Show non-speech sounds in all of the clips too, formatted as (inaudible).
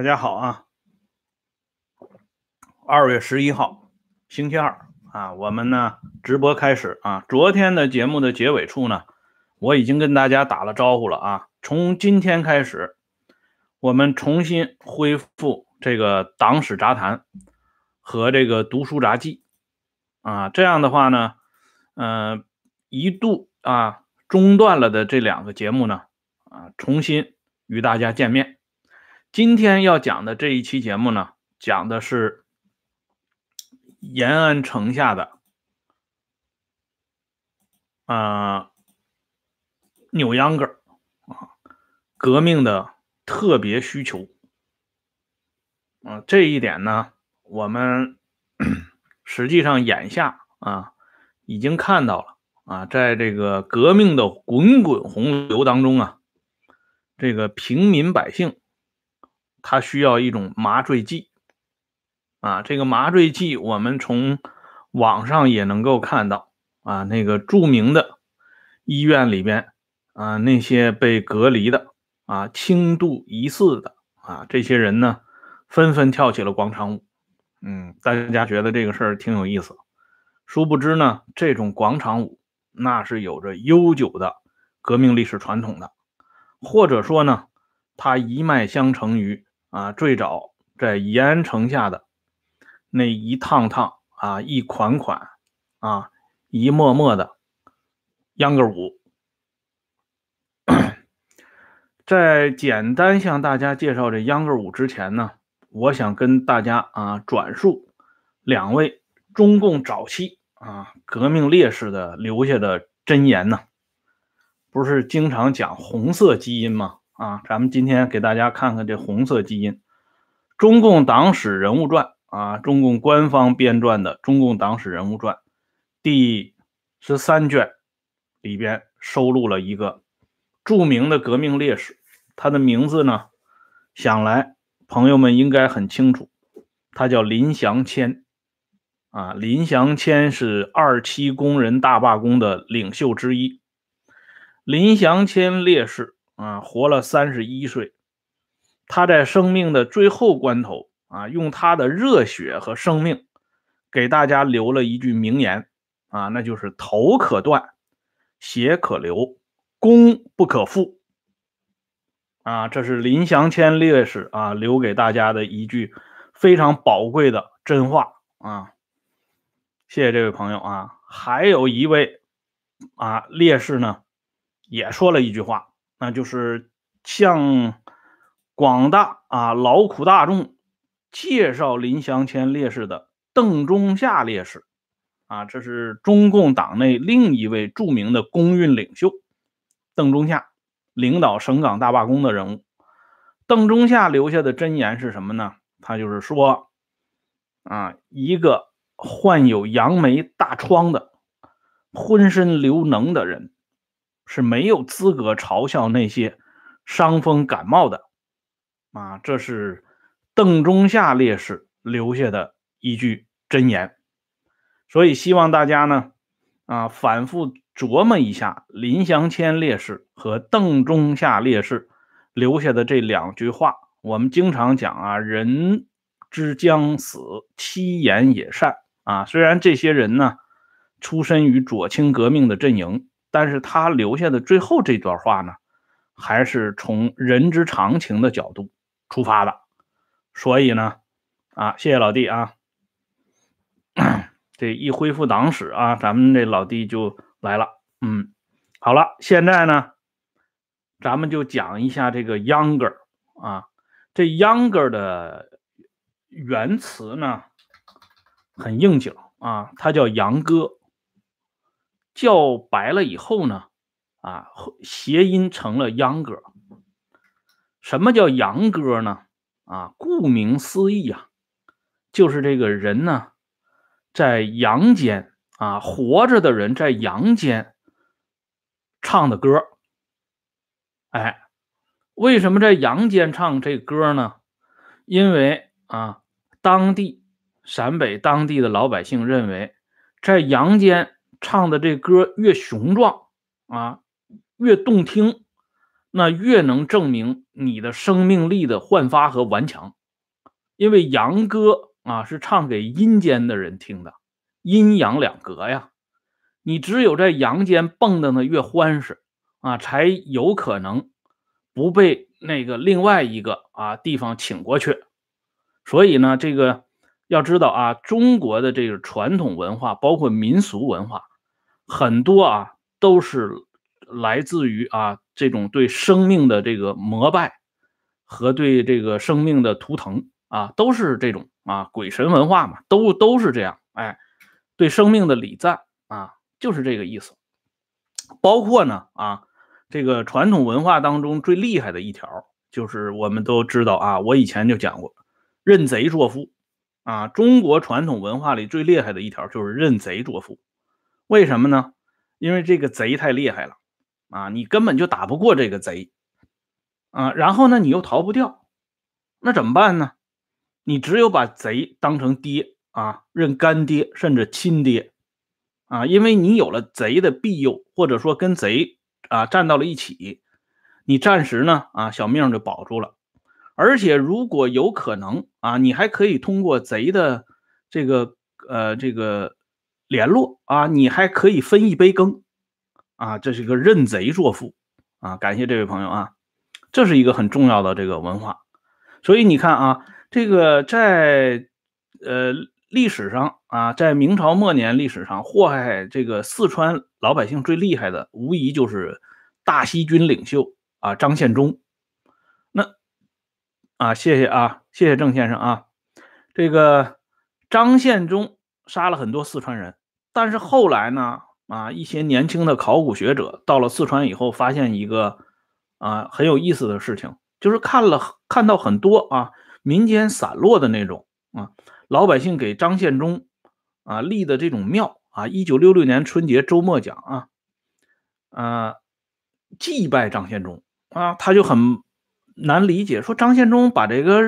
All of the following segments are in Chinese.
大家好啊！二月十一号，星期二啊，我们呢直播开始啊。昨天的节目的结尾处呢，我已经跟大家打了招呼了啊。从今天开始，我们重新恢复这个党史杂谈和这个读书杂记啊。这样的话呢，嗯，一度啊中断了的这两个节目呢，啊，重新与大家见面。今天要讲的这一期节目呢，讲的是延安城下的啊扭秧歌啊革命的特别需求啊这一点呢，我们 (coughs) 实际上眼下啊已经看到了啊，在这个革命的滚滚洪流当中啊，这个平民百姓。他需要一种麻醉剂，啊，这个麻醉剂我们从网上也能够看到，啊，那个著名的医院里边，啊，那些被隔离的，啊，轻度疑似的，啊，这些人呢，纷纷跳起了广场舞，嗯，大家觉得这个事儿挺有意思，殊不知呢，这种广场舞那是有着悠久的革命历史传统的，或者说呢，它一脉相承于。啊，最早在延安城下的那一趟趟啊，一款款啊，一幕幕的秧歌舞，在简单向大家介绍这秧歌舞之前呢，我想跟大家啊转述两位中共早期啊革命烈士的留下的箴言呢，不是经常讲红色基因吗？啊，咱们今天给大家看看这红色基因，《中共党史人物传》啊，中共官方编撰的《中共党史人物传》第十三卷里边收录了一个著名的革命烈士，他的名字呢，想来朋友们应该很清楚，他叫林祥谦。啊，林祥谦是二七工人大罢工的领袖之一，林祥谦烈士。啊，活了三十一岁，他在生命的最后关头啊，用他的热血和生命，给大家留了一句名言啊，那就是“头可断，血可流，功不可复”。啊，这是林祥谦烈士啊留给大家的一句非常宝贵的真话啊。谢谢这位朋友啊，还有一位啊烈士呢，也说了一句话。那就是向广大啊劳苦大众介绍林祥谦烈士的邓中夏烈士啊，这是中共党内另一位著名的工运领袖邓中夏，领导省港大罢工的人物。邓中夏留下的箴言是什么呢？他就是说啊，一个患有杨梅大疮的、浑身流脓的人。是没有资格嘲笑那些伤风感冒的啊！这是邓中夏烈士留下的一句箴言，所以希望大家呢啊反复琢磨一下林祥谦烈士和邓中夏烈士留下的这两句话。我们经常讲啊，人之将死，其言也善啊。虽然这些人呢出身于左倾革命的阵营。但是他留下的最后这段话呢，还是从人之常情的角度出发的，所以呢，啊，谢谢老弟啊，(coughs) 这一恢复党史啊，咱们这老弟就来了，嗯，好了，现在呢，咱们就讲一下这个“ younger 啊，这“ younger 的原词呢很应景啊，它叫“杨哥”。叫白了以后呢，啊，谐音成了秧歌。什么叫秧歌呢？啊，顾名思义啊，就是这个人呢，在阳间啊，活着的人在阳间唱的歌。哎，为什么在阳间唱这歌呢？因为啊，当地陕北当地的老百姓认为，在阳间。唱的这歌越雄壮啊，越动听，那越能证明你的生命力的焕发和顽强。因为阳歌啊是唱给阴间的人听的，阴阳两隔呀。你只有在阳间蹦跶的越欢实啊，才有可能不被那个另外一个啊地方请过去。所以呢，这个要知道啊，中国的这个传统文化，包括民俗文化，很多啊都是来自于啊这种对生命的这个膜拜和对这个生命的图腾啊，都是这种啊鬼神文化嘛，都都是这样。哎，对生命的礼赞啊。就是这个意思，包括呢啊，这个传统文化当中最厉害的一条，就是我们都知道啊，我以前就讲过，认贼作父啊。中国传统文化里最厉害的一条就是认贼作父，为什么呢？因为这个贼太厉害了啊，你根本就打不过这个贼啊，然后呢，你又逃不掉，那怎么办呢？你只有把贼当成爹啊，认干爹甚至亲爹。啊，因为你有了贼的庇佑，或者说跟贼啊站到了一起，你暂时呢啊小命就保住了。而且如果有可能啊，你还可以通过贼的这个呃这个联络啊，你还可以分一杯羹啊，这是一个认贼作父啊。感谢这位朋友啊，这是一个很重要的这个文化。所以你看啊，这个在呃。历史上啊，在明朝末年历史上，祸害这个四川老百姓最厉害的，无疑就是大西军领袖啊张献忠。那啊，谢谢啊，谢谢郑先生啊。这个张献忠杀了很多四川人，但是后来呢，啊，一些年轻的考古学者到了四川以后，发现一个啊很有意思的事情，就是看了看到很多啊民间散落的那种啊。老百姓给张献忠啊立的这种庙啊，一九六六年春节周末讲啊，啊祭拜张献忠啊，他就很难理解，说张献忠把这个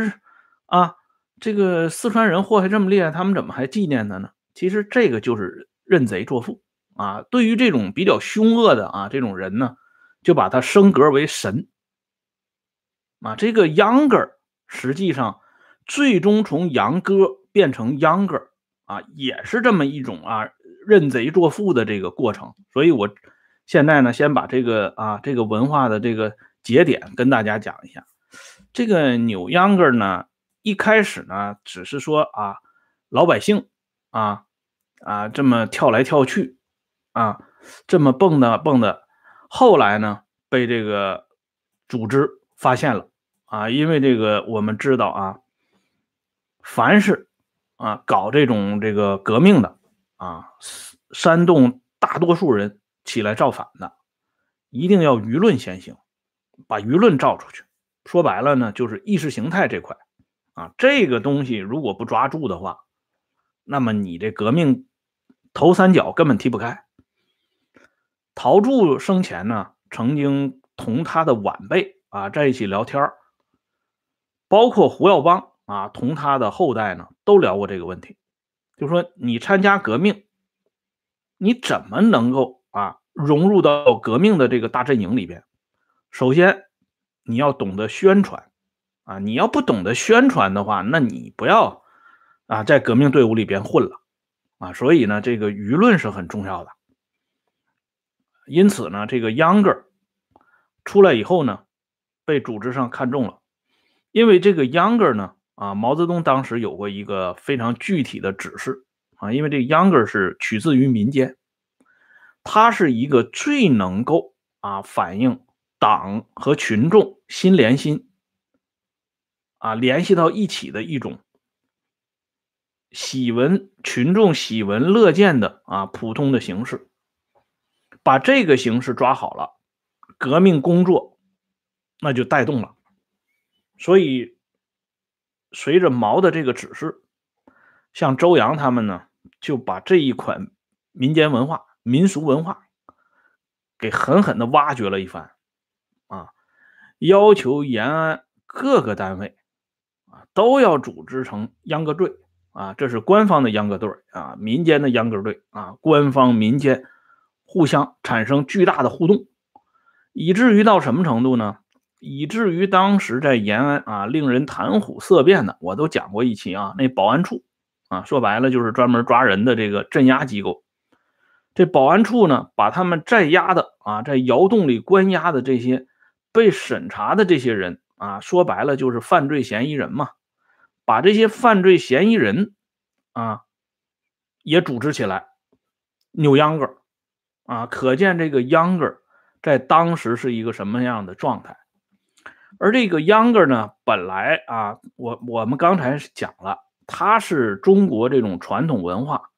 啊这个四川人祸害这么厉害，他们怎么还纪念他呢？其实这个就是认贼作父啊。对于这种比较凶恶的啊这种人呢，就把他升格为神啊。这个秧歌实际上最终从秧歌。变成秧歌啊，也是这么一种啊认贼作父的这个过程。所以我现在呢，先把这个啊这个文化的这个节点跟大家讲一下。这个扭秧歌呢，一开始呢，只是说啊老百姓啊啊这么跳来跳去啊这么蹦的蹦的，后来呢被这个组织发现了啊，因为这个我们知道啊，凡是啊，搞这种这个革命的啊，煽动大多数人起来造反的，一定要舆论先行，把舆论造出去。说白了呢，就是意识形态这块啊，这个东西如果不抓住的话，那么你这革命头三脚根本踢不开。陶铸生前呢，曾经同他的晚辈啊在一起聊天包括胡耀邦。啊，同他的后代呢都聊过这个问题，就说你参加革命，你怎么能够啊融入到革命的这个大阵营里边？首先你要懂得宣传啊，你要不懂得宣传的话，那你不要啊在革命队伍里边混了啊。所以呢，这个舆论是很重要的。因此呢，这个秧歌出来以后呢，被组织上看中了，因为这个秧歌呢。啊，毛泽东当时有过一个非常具体的指示啊，因为这个秧歌是取自于民间，它是一个最能够啊反映党和群众心连心啊联系到一起的一种喜闻群众喜闻乐见的啊普通的形式，把这个形式抓好了，革命工作那就带动了，所以。随着毛的这个指示，像周扬他们呢，就把这一款民间文化、民俗文化给狠狠的挖掘了一番，啊，要求延安各个单位啊都要组织成秧歌队啊，这是官方的秧歌队啊，民间的秧歌队啊，官方民间互相产生巨大的互动，以至于到什么程度呢？以至于当时在延安啊，令人谈虎色变的，我都讲过一期啊，那保安处啊，说白了就是专门抓人的这个镇压机构。这保安处呢，把他们在押的啊，在窑洞里关押的这些被审查的这些人啊，说白了就是犯罪嫌疑人嘛，把这些犯罪嫌疑人啊也组织起来，扭秧歌啊，可见这个秧歌在当时是一个什么样的状态。而这个秧歌呢，本来啊，我我们刚才讲了，它是中国这种传统文化，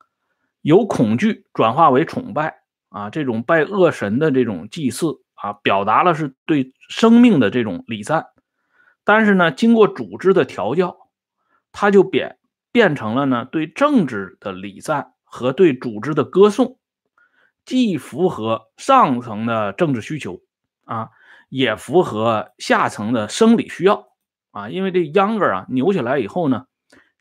由恐惧转化为崇拜啊，这种拜恶神的这种祭祀啊，表达了是对生命的这种礼赞。但是呢，经过组织的调教，它就变变成了呢对政治的礼赞和对组织的歌颂，既符合上层的政治需求啊。也符合下层的生理需要啊，因为这秧歌啊扭起来以后呢，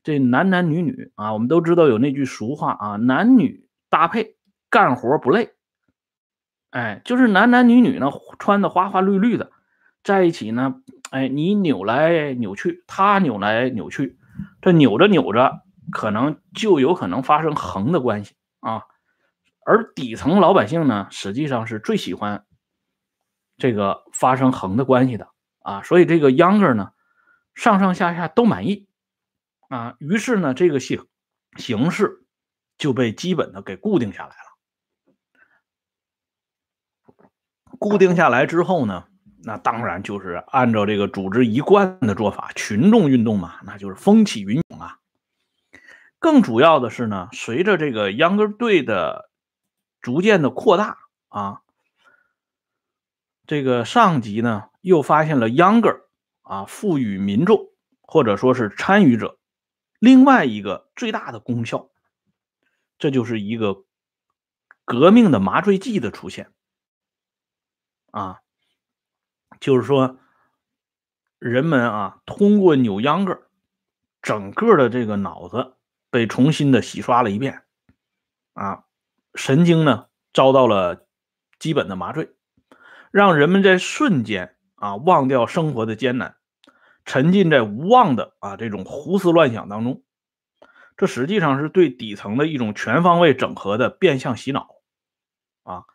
这男男女女啊，我们都知道有那句俗话啊，男女搭配干活不累。哎，就是男男女女呢穿的花花绿绿的，在一起呢，哎，你扭来扭去，他扭来扭去，这扭着扭着，可能就有可能发生横的关系啊。而底层老百姓呢，实际上是最喜欢。这个发生横的关系的啊，所以这个秧歌呢，上上下下都满意啊，于是呢，这个形形式就被基本的给固定下来了。固定下来之后呢，那当然就是按照这个组织一贯的做法，群众运动嘛，那就是风起云涌啊。更主要的是呢，随着这个秧歌队的逐渐的扩大啊。这个上级呢，又发现了秧歌啊，赋予民众或者说是参与者另外一个最大的功效，这就是一个革命的麻醉剂的出现啊，就是说人们啊，通过扭秧歌，整个的这个脑子被重新的洗刷了一遍啊，神经呢遭到了基本的麻醉。让人们在瞬间啊忘掉生活的艰难，沉浸在无望的啊这种胡思乱想当中，这实际上是对底层的一种全方位整合的变相洗脑啊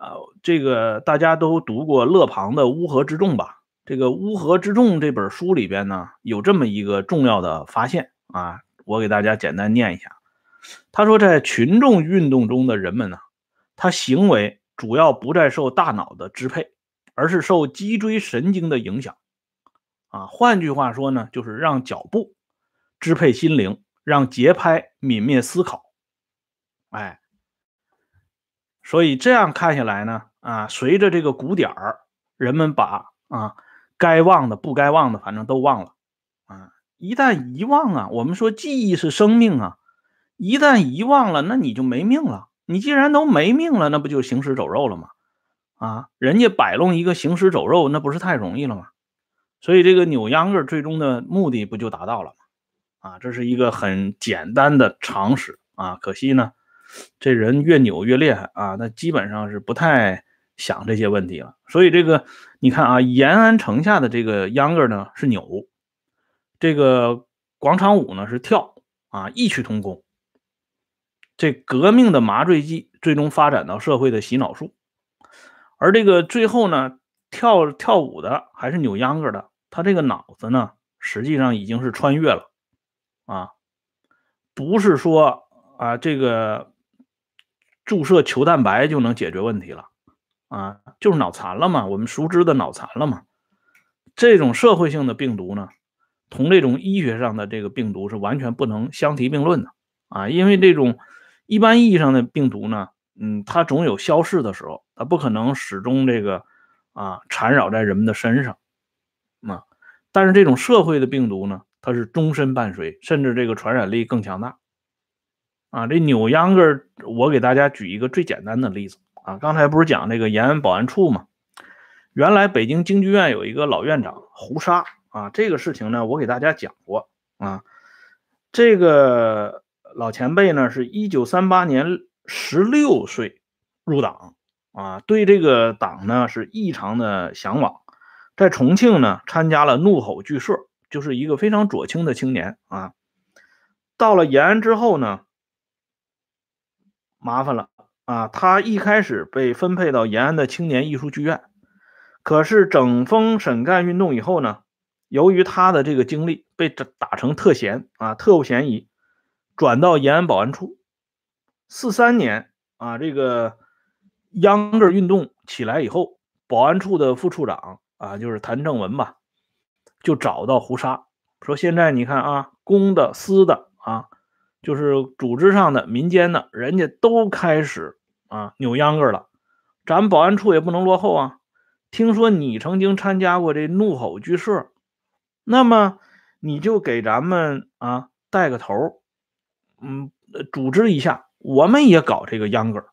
啊！这个大家都读过勒庞的《乌合之众》吧？这个《乌合之众》这本书里边呢有这么一个重要的发现啊，我给大家简单念一下。他说，在群众运动中的人们呢，他行为。主要不再受大脑的支配，而是受脊椎神经的影响。啊，换句话说呢，就是让脚步支配心灵，让节拍泯灭思考。哎，所以这样看下来呢，啊，随着这个鼓点儿，人们把啊该忘的、不该忘的，反正都忘了。啊，一旦遗忘啊，我们说记忆是生命啊，一旦遗忘了，那你就没命了。你既然都没命了，那不就行尸走肉了吗？啊，人家摆弄一个行尸走肉，那不是太容易了吗？所以这个扭秧歌最终的目的不就达到了吗？啊，这是一个很简单的常识啊。可惜呢，这人越扭越厉害啊，那基本上是不太想这些问题了。所以这个你看啊，延安城下的这个秧歌呢是扭，这个广场舞呢是跳啊，异曲同工。这革命的麻醉剂最终发展到社会的洗脑术，而这个最后呢，跳跳舞的还是扭秧歌的，他这个脑子呢，实际上已经是穿越了，啊，不是说啊这个注射球蛋白就能解决问题了，啊，就是脑残了嘛，我们熟知的脑残了嘛。这种社会性的病毒呢，同这种医学上的这个病毒是完全不能相提并论的，啊，因为这种。一般意义上的病毒呢，嗯，它总有消逝的时候，它不可能始终这个啊缠绕在人们的身上，啊，但是这种社会的病毒呢，它是终身伴随，甚至这个传染力更强大，啊，这扭秧歌，我给大家举一个最简单的例子啊，刚才不是讲这个延安保安处吗？原来北京京剧院有一个老院长胡沙啊，这个事情呢，我给大家讲过啊，这个。老前辈呢，是一九三八年十六岁入党啊，对这个党呢是异常的向往，在重庆呢参加了怒吼剧社，就是一个非常左倾的青年啊。到了延安之后呢，麻烦了啊，他一开始被分配到延安的青年艺术剧院，可是整风审干运动以后呢，由于他的这个经历被打成特嫌啊，特务嫌疑，转到延安保安处。四三年啊，这个秧歌运动起来以后，保安处的副处长啊，就是谭正文吧，就找到胡沙说：“现在你看啊，公的、私的啊，就是组织上的、民间的，人家都开始啊扭秧歌了，咱们保安处也不能落后啊。听说你曾经参加过这怒吼剧社，那么你就给咱们啊带个头，嗯，组织一下。”我们也搞这个秧歌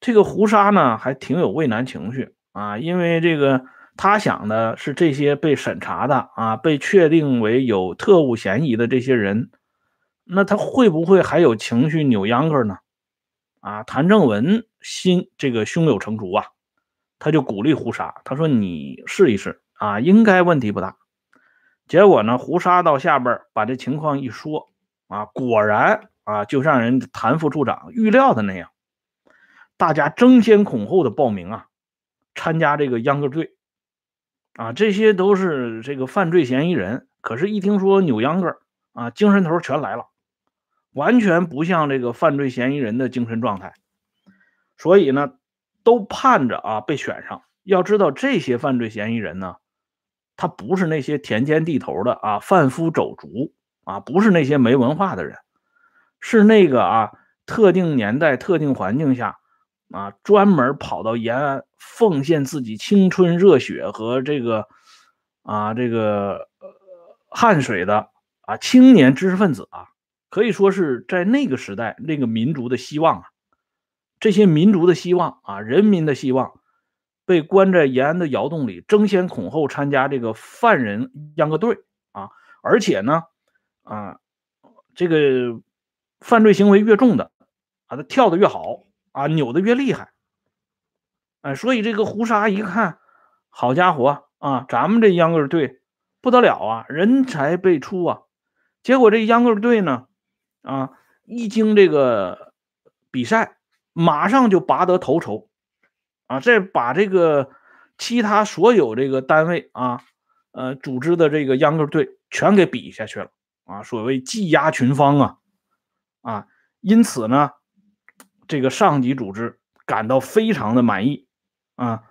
这个胡沙呢还挺有畏难情绪啊，因为这个他想的是这些被审查的啊，被确定为有特务嫌疑的这些人，那他会不会还有情绪扭秧歌呢？啊，谭正文心这个胸有成竹啊，他就鼓励胡沙，他说你试一试啊，应该问题不大。结果呢，胡沙到下边把这情况一说啊，果然。啊，就像人谭副处长预料的那样，大家争先恐后的报名啊，参加这个秧歌队，啊，这些都是这个犯罪嫌疑人。可是，一听说扭秧歌啊，精神头全来了，完全不像这个犯罪嫌疑人的精神状态。所以呢，都盼着啊被选上。要知道，这些犯罪嫌疑人呢，他不是那些田间地头的啊贩夫走卒啊，不是那些没文化的人。是那个啊，特定年代、特定环境下，啊，专门跑到延安奉献自己青春热血和这个啊，这个汗水的啊青年知识分子啊，可以说是在那个时代那个民族的希望啊。这些民族的希望啊，人民的希望，被关在延安的窑洞里，争先恐后参加这个犯人秧歌队啊，而且呢，啊，这个。犯罪行为越重的，啊，他跳的越好，啊，扭的越厉害，哎，所以这个胡沙一看，好家伙啊，咱们这秧歌队不得了啊，人才辈出啊。结果这秧歌队呢，啊，一经这个比赛，马上就拔得头筹，啊，这把这个其他所有这个单位啊，呃，组织的这个秧歌队全给比下去了，啊，所谓技压群芳啊。啊，因此呢，这个上级组织感到非常的满意啊。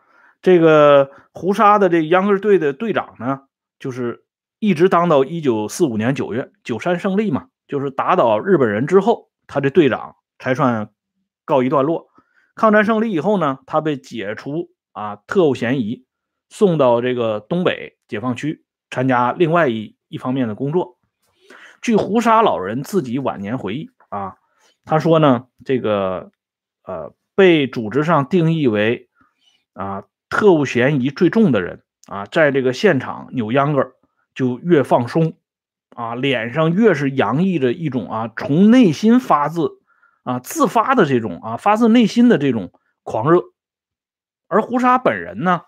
这个胡沙的这秧歌队的队长呢，就是一直当到一九四五年九月九三胜利嘛，就是打倒日本人之后，他这队长才算告一段落。抗战胜利以后呢，他被解除啊特务嫌疑，送到这个东北解放区参加另外一一方面的工作。据胡沙老人自己晚年回忆。啊，他说呢，这个呃，被组织上定义为啊特务嫌疑最重的人啊，在这个现场扭秧歌就越放松啊，脸上越是洋溢着一种啊从内心发自啊自发的这种啊发自内心的这种狂热。而胡沙本人呢，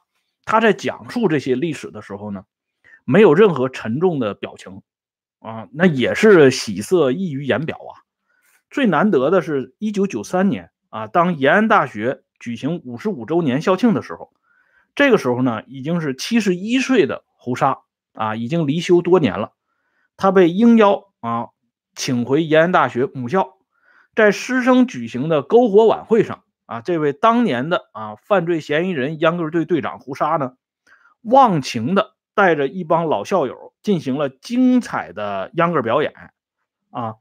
他在讲述这些历史的时候呢，没有任何沉重的表情啊，那也是喜色溢于言表啊。最难得的是，一九九三年啊，当延安大学举行五十五周年校庆的时候，这个时候呢，已经是七十一岁的胡沙啊，已经离休多年了。他被应邀啊，请回延安大学母校，在师生举行的篝火晚会上啊，这位当年的啊犯罪嫌疑人秧歌队队长胡沙呢，忘情的带着一帮老校友进行了精彩的秧歌表演啊。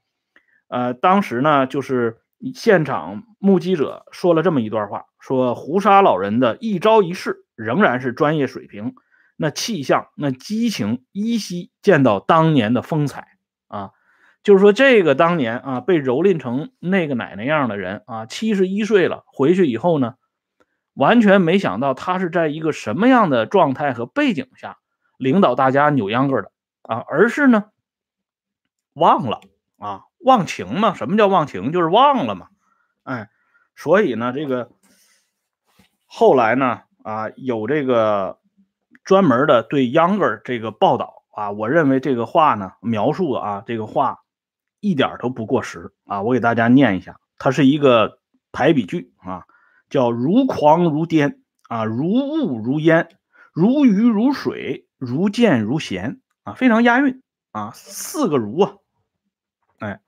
呃，当时呢，就是现场目击者说了这么一段话，说胡沙老人的一招一式仍然是专业水平，那气象、那激情依稀见到当年的风采啊。就是说，这个当年啊被蹂躏成那个奶奶样的人啊，七十一岁了，回去以后呢，完全没想到他是在一个什么样的状态和背景下领导大家扭秧歌的啊，而是呢忘了啊。忘情嘛？什么叫忘情？就是忘了嘛。哎，所以呢，这个后来呢，啊，有这个专门的对 Younger 这个报道啊，我认为这个话呢，描述啊，这个话一点都不过时啊。我给大家念一下，它是一个排比句啊，叫如狂如癫啊，如雾如烟，如鱼如水，如剑如弦啊，非常押韵啊，四个如啊，哎，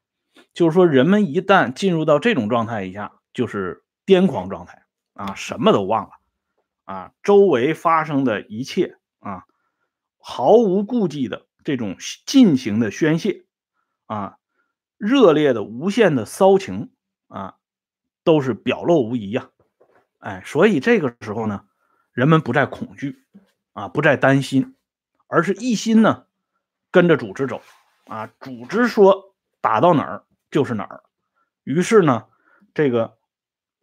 就是说人们一旦进入到这种状态一下，就是癫狂状态。啊，什么都忘了，啊，周围发生的一切啊，毫无顾忌的这种尽情的宣泄，啊，热烈的无限的骚情啊，都是表露无遗呀，哎，所以这个时候呢，人们不再恐惧，啊，不再担心，而是一心呢跟着组织走，啊，组织说打到哪儿就是哪儿，于是呢，这个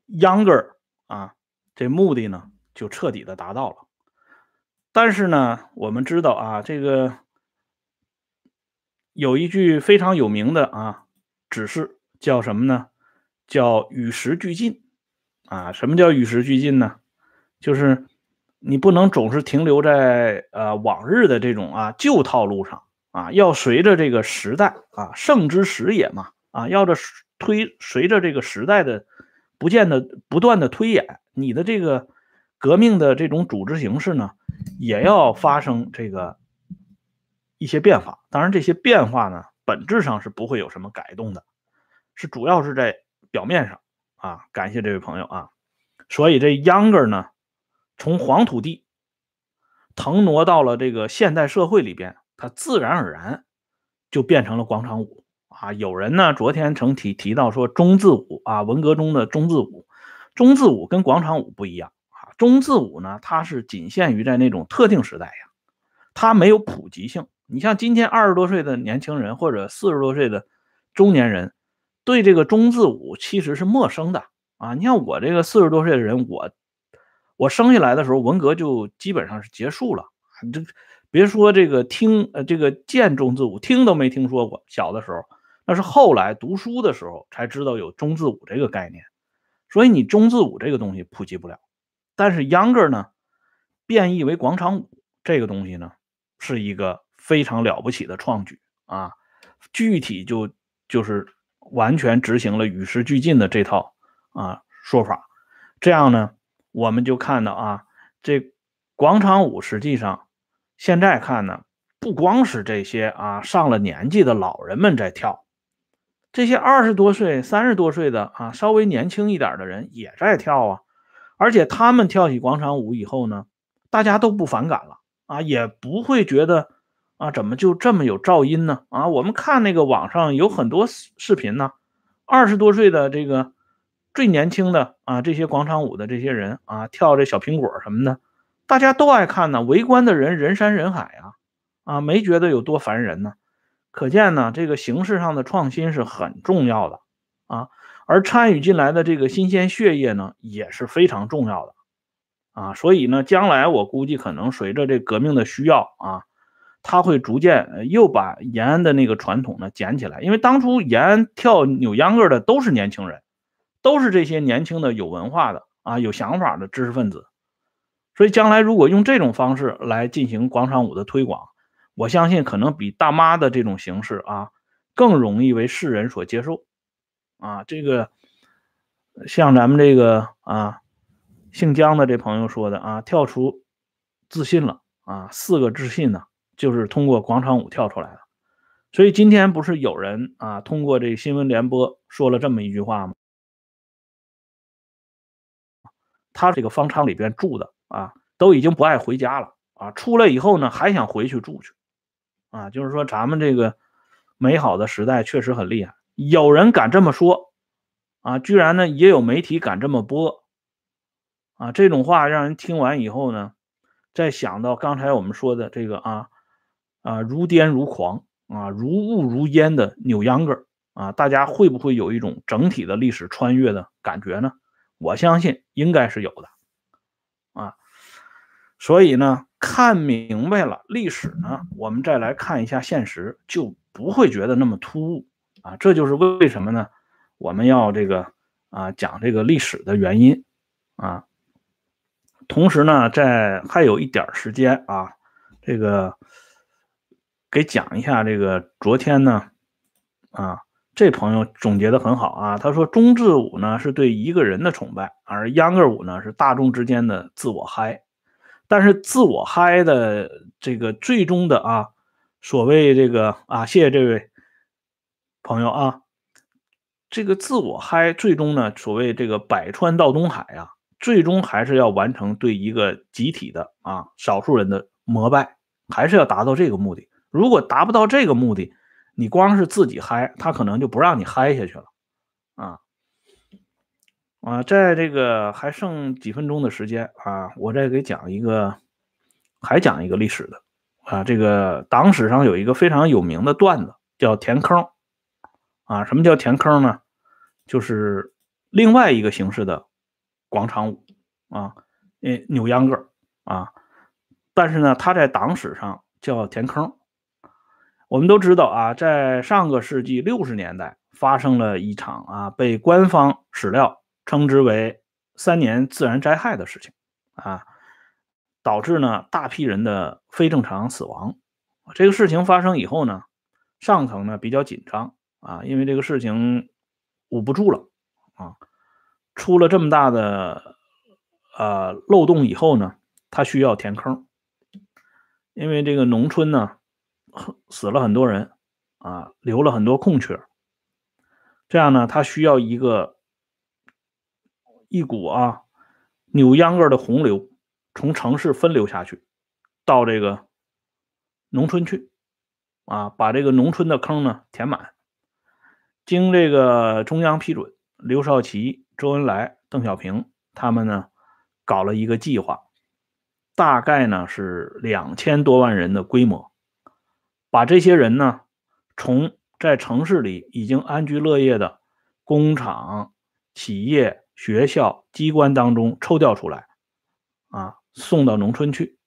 Younger。啊，这目的呢就彻底的达到了。但是呢，我们知道啊，这个有一句非常有名的啊指示，叫什么呢？叫与时俱进。啊，什么叫与时俱进呢？就是你不能总是停留在呃往日的这种啊旧套路上啊，要随着这个时代啊，盛之时也嘛啊，要着推随着这个时代的。不见得不断的推演，你的这个革命的这种组织形式呢，也要发生这个一些变化。当然，这些变化呢，本质上是不会有什么改动的，是主要是在表面上啊。感谢这位朋友啊。所以这 Younger 呢，从黄土地腾挪到了这个现代社会里边，它自然而然就变成了广场舞。啊，有人呢，昨天曾提提到说中字舞啊，文革中的中字舞，中字舞跟广场舞不一样。中字舞呢，它是仅限于在那种特定时代呀，它没有普及性。你像今天二十多岁的年轻人或者四十多岁的中年人，对这个中字舞其实是陌生的啊。你像我这个四十多岁的人，我我生下来的时候，文革就基本上是结束了，这别说这个听呃这个见中字舞，听都没听说过，小的时候。那是后来读书的时候才知道有中字舞这个概念，所以你中字舞这个东西普及不了。但是 Younger 呢，变异为广场舞这个东西呢，是一个非常了不起的创举啊！具体就就是完全执行了与时俱进的这套啊说法。这样呢，我们就看到啊，这广场舞实际上现在看呢，不光是这些啊上了年纪的老人们在跳。这些二十多岁、三十多岁的啊，稍微年轻一点的人也在跳啊，而且他们跳起广场舞以后呢，大家都不反感了啊，也不会觉得啊，怎么就这么有噪音呢？啊，我们看那个网上有很多视频呢，二十多岁的这个最年轻的啊，这些广场舞的这些人啊，跳这小苹果什么的，大家都爱看呢，围观的人人山人海啊，啊，没觉得有多烦人呢。可见呢，这个形式上的创新是很重要的啊，而参与进来的这个新鲜血液呢，也是非常重要的啊。所以呢，将来我估计可能随着这革命的需要啊，他会逐渐又把延安的那个传统呢捡起来。因为当初延安跳扭秧歌的都是年轻人，都是这些年轻的有文化的啊、有想法的知识分子。所以将来如果用这种方式来进行广场舞的推广，我相信可能比大妈的这种形式啊，更容易为世人所接受，啊，这个像咱们这个啊，姓姜的这朋友说的啊，跳出自信了啊，四个自信呢，就是通过广场舞跳出来的。所以今天不是有人啊，通过这新闻联播说了这么一句话吗？他这个方舱里边住的啊，都已经不爱回家了啊，出来以后呢，还想回去住去。啊，就是说咱们这个美好的时代确实很厉害，有人敢这么说，啊，居然呢也有媒体敢这么播，啊，这种话让人听完以后呢，再想到刚才我们说的这个啊啊如癫如狂啊如雾如烟的扭秧歌啊，大家会不会有一种整体的历史穿越的感觉呢？我相信应该是有的，啊，所以呢。看明白了历史呢，我们再来看一下现实，就不会觉得那么突兀啊。这就是为为什么呢？我们要这个啊讲这个历史的原因啊。同时呢，在还有一点时间啊，这个给讲一下这个昨天呢，啊，这朋友总结的很好啊，他说中字舞呢是对一个人的崇拜，而秧歌舞呢是大众之间的自我嗨，但是自我嗨的这个最终的啊，所谓这个啊，谢谢这位朋友啊，这个自我嗨最终呢，所谓这个百川到东海啊。最终还是要完成对一个集体的啊少数人的膜拜，还是要达到这个目的。如果达不到这个目的，你光是自己嗨，他可能就不让你嗨下去了啊啊！在这个还剩几分钟的时间啊，我再给讲一个，还讲一个历史的啊。这个党史上有一个非常有名的段子，叫填坑啊。什么叫填坑呢？就是另外一个形式的。广场舞啊，诶，扭秧歌啊，但是呢，它在党史上叫填坑。我们都知道啊，在上个世纪六十年代发生了一场啊，被官方史料称之为“三年自然灾害”的事情啊，导致呢大批人的非正常死亡。这个事情发生以后呢，上层呢比较紧张啊，因为这个事情捂不住了啊。出了这么大的呃漏洞以后呢，他需要填坑，因为这个农村呢死了很多人啊，留了很多空缺，这样呢，他需要一个一股啊扭秧歌的洪流从城市分流下去，到这个农村去啊，把这个农村的坑呢填满。经这个中央批准，刘少奇。周恩来、邓小平他们呢，搞了一个计划，大概呢是两千多万人的规模，把这些人呢，从在城市里已经安居乐业的工厂、企业、学校、机关当中抽调出来，啊，送到农村去。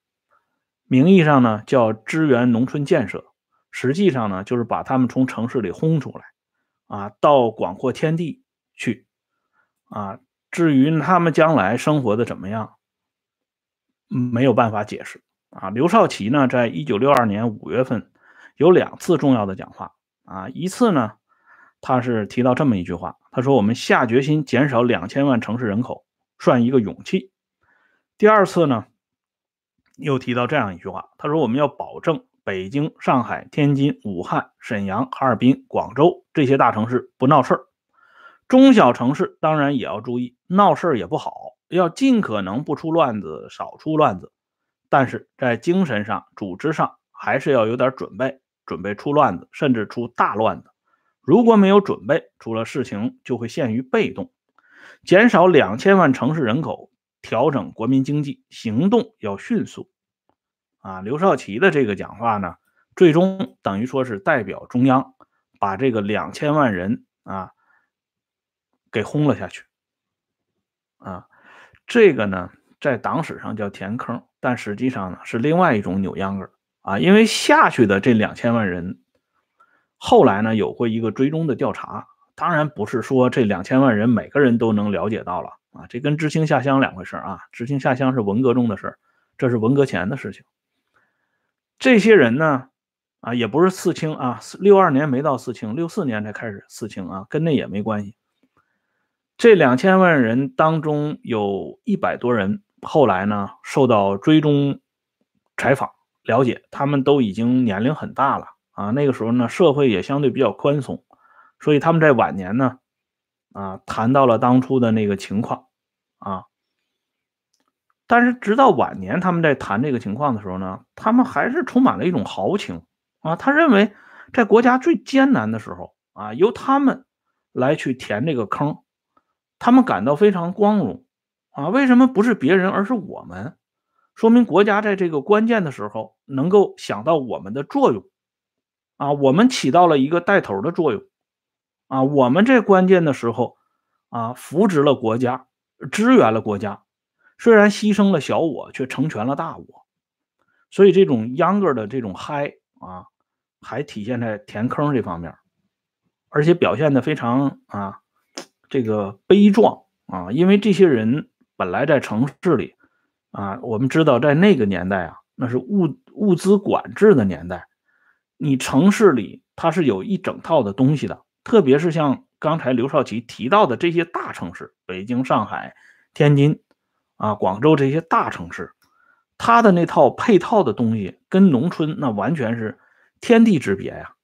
名义上呢叫支援农村建设，实际上呢就是把他们从城市里轰出来，啊，到广阔天地去。啊，至于他们将来生活的怎么样，没有办法解释。啊，刘少奇呢，在一九六二年五月份有两次重要的讲话。啊，一次呢，他是提到这么一句话，他说：“我们下决心减少两千万城市人口，算一个勇气。”第二次呢，又提到这样一句话，他说：“我们要保证北京、上海、天津、武汉、沈阳、哈尔滨、广州这些大城市不闹事儿。”中小城市当然也要注意，闹事儿也不好，要尽可能不出乱子，少出乱子。但是在精神上、组织上还是要有点准备，准备出乱子，甚至出大乱子。如果没有准备，出了事情就会陷于被动。减少两千万城市人口，调整国民经济，行动要迅速。啊，刘少奇的这个讲话呢，最终等于说是代表中央，把这个两千万人啊。给轰了下去，啊，这个呢，在党史上叫填坑，但实际上呢是另外一种扭秧歌啊。因为下去的这两千万人，后来呢有过一个追踪的调查，当然不是说这两千万人每个人都能了解到了啊，这跟知青下乡两回事啊。知青下乡是文革中的事这是文革前的事情。这些人呢，啊，也不是四清啊，六二年没到四清，六四年才开始四清啊，跟那也没关系。这两千万人当中，有一百多人后来呢受到追踪采访了解，他们都已经年龄很大了啊。那个时候呢，社会也相对比较宽松，所以他们在晚年呢，啊，谈到了当初的那个情况啊。但是直到晚年，他们在谈这个情况的时候呢，他们还是充满了一种豪情啊。他认为，在国家最艰难的时候啊，由他们来去填这个坑。他们感到非常光荣啊！为什么不是别人，而是我们？说明国家在这个关键的时候能够想到我们的作用啊！我们起到了一个带头的作用啊！我们这关键的时候啊，扶植了国家，支援了国家，虽然牺牲了小我，却成全了大我。所以这种秧歌的这种嗨啊，还体现在填坑这方面，而且表现的非常啊。这个悲壮啊，因为这些人本来在城市里啊，我们知道在那个年代啊，那是物物资管制的年代，你城市里它是有一整套的东西的，特别是像刚才刘少奇提到的这些大城市，北京、上海、天津啊、广州这些大城市，它的那套配套的东西跟农村那完全是天地之别呀。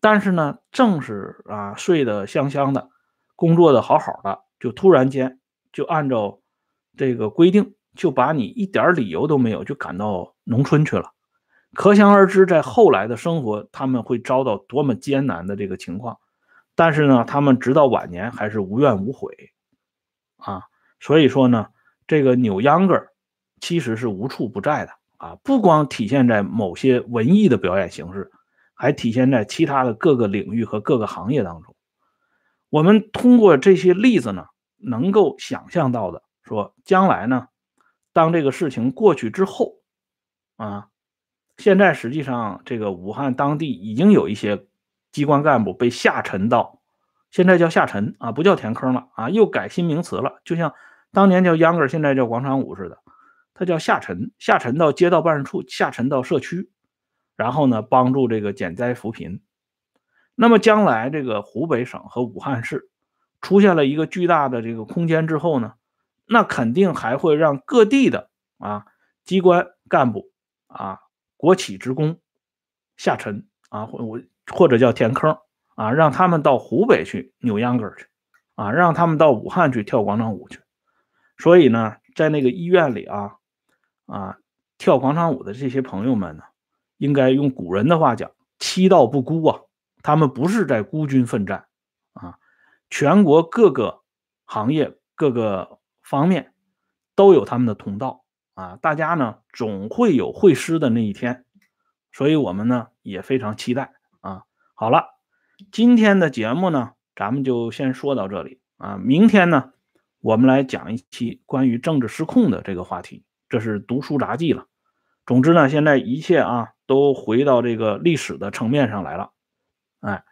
但是呢，正是啊，睡得香香的，工作的好好的，就突然间就按照这个规定。就把你一点理由都没有就赶到农村去了，可想而知，在后来的生活他们会遭到多么艰难的这个情况。但是呢，他们直到晚年还是无怨无悔啊。所以说呢，这个扭秧歌其实是无处不在的啊，不光体现在某些文艺的表演形式，还体现在其他的各个领域和各个行业当中。我们通过这些例子呢，能够想象到的说，将来呢。当这个事情过去之后，啊，现在实际上这个武汉当地已经有一些机关干部被下沉到，现在叫下沉啊，不叫填坑了啊，又改新名词了，就像当年叫秧歌，现在叫广场舞似的，它叫下沉，下沉到街道办事处，下沉到社区，然后呢，帮助这个减灾扶贫。那么将来这个湖北省和武汉市出现了一个巨大的这个空间之后呢？那肯定还会让各地的啊机关干部啊国企职工下沉啊或我或者叫填坑啊，让他们到湖北去扭秧歌去啊，让他们到武汉去跳广场舞去。所以呢，在那个医院里啊啊跳广场舞的这些朋友们呢，应该用古人的话讲“七道不孤”啊，他们不是在孤军奋战啊，全国各个行业各个。方面都有他们的通道啊，大家呢总会有会师的那一天，所以我们呢也非常期待啊。好了，今天的节目呢咱们就先说到这里啊，明天呢我们来讲一期关于政治失控的这个话题，这是读书杂记了。总之呢，现在一切啊都回到这个历史的层面上来了，哎，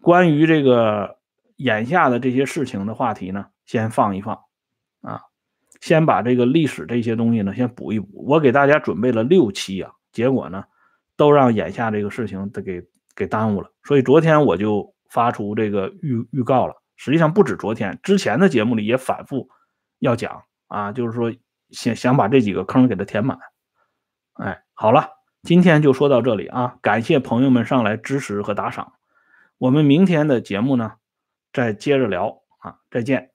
关于这个眼下的这些事情的话题呢，先放一放。啊，先把这个历史这些东西呢，先补一补。我给大家准备了六期啊，结果呢，都让眼下这个事情给给耽误了。所以昨天我就发出这个预预告了。实际上不止昨天，之前的节目里也反复要讲啊，就是说想想把这几个坑给它填满。哎，好了，今天就说到这里啊，感谢朋友们上来支持和打赏。我们明天的节目呢，再接着聊啊，再见。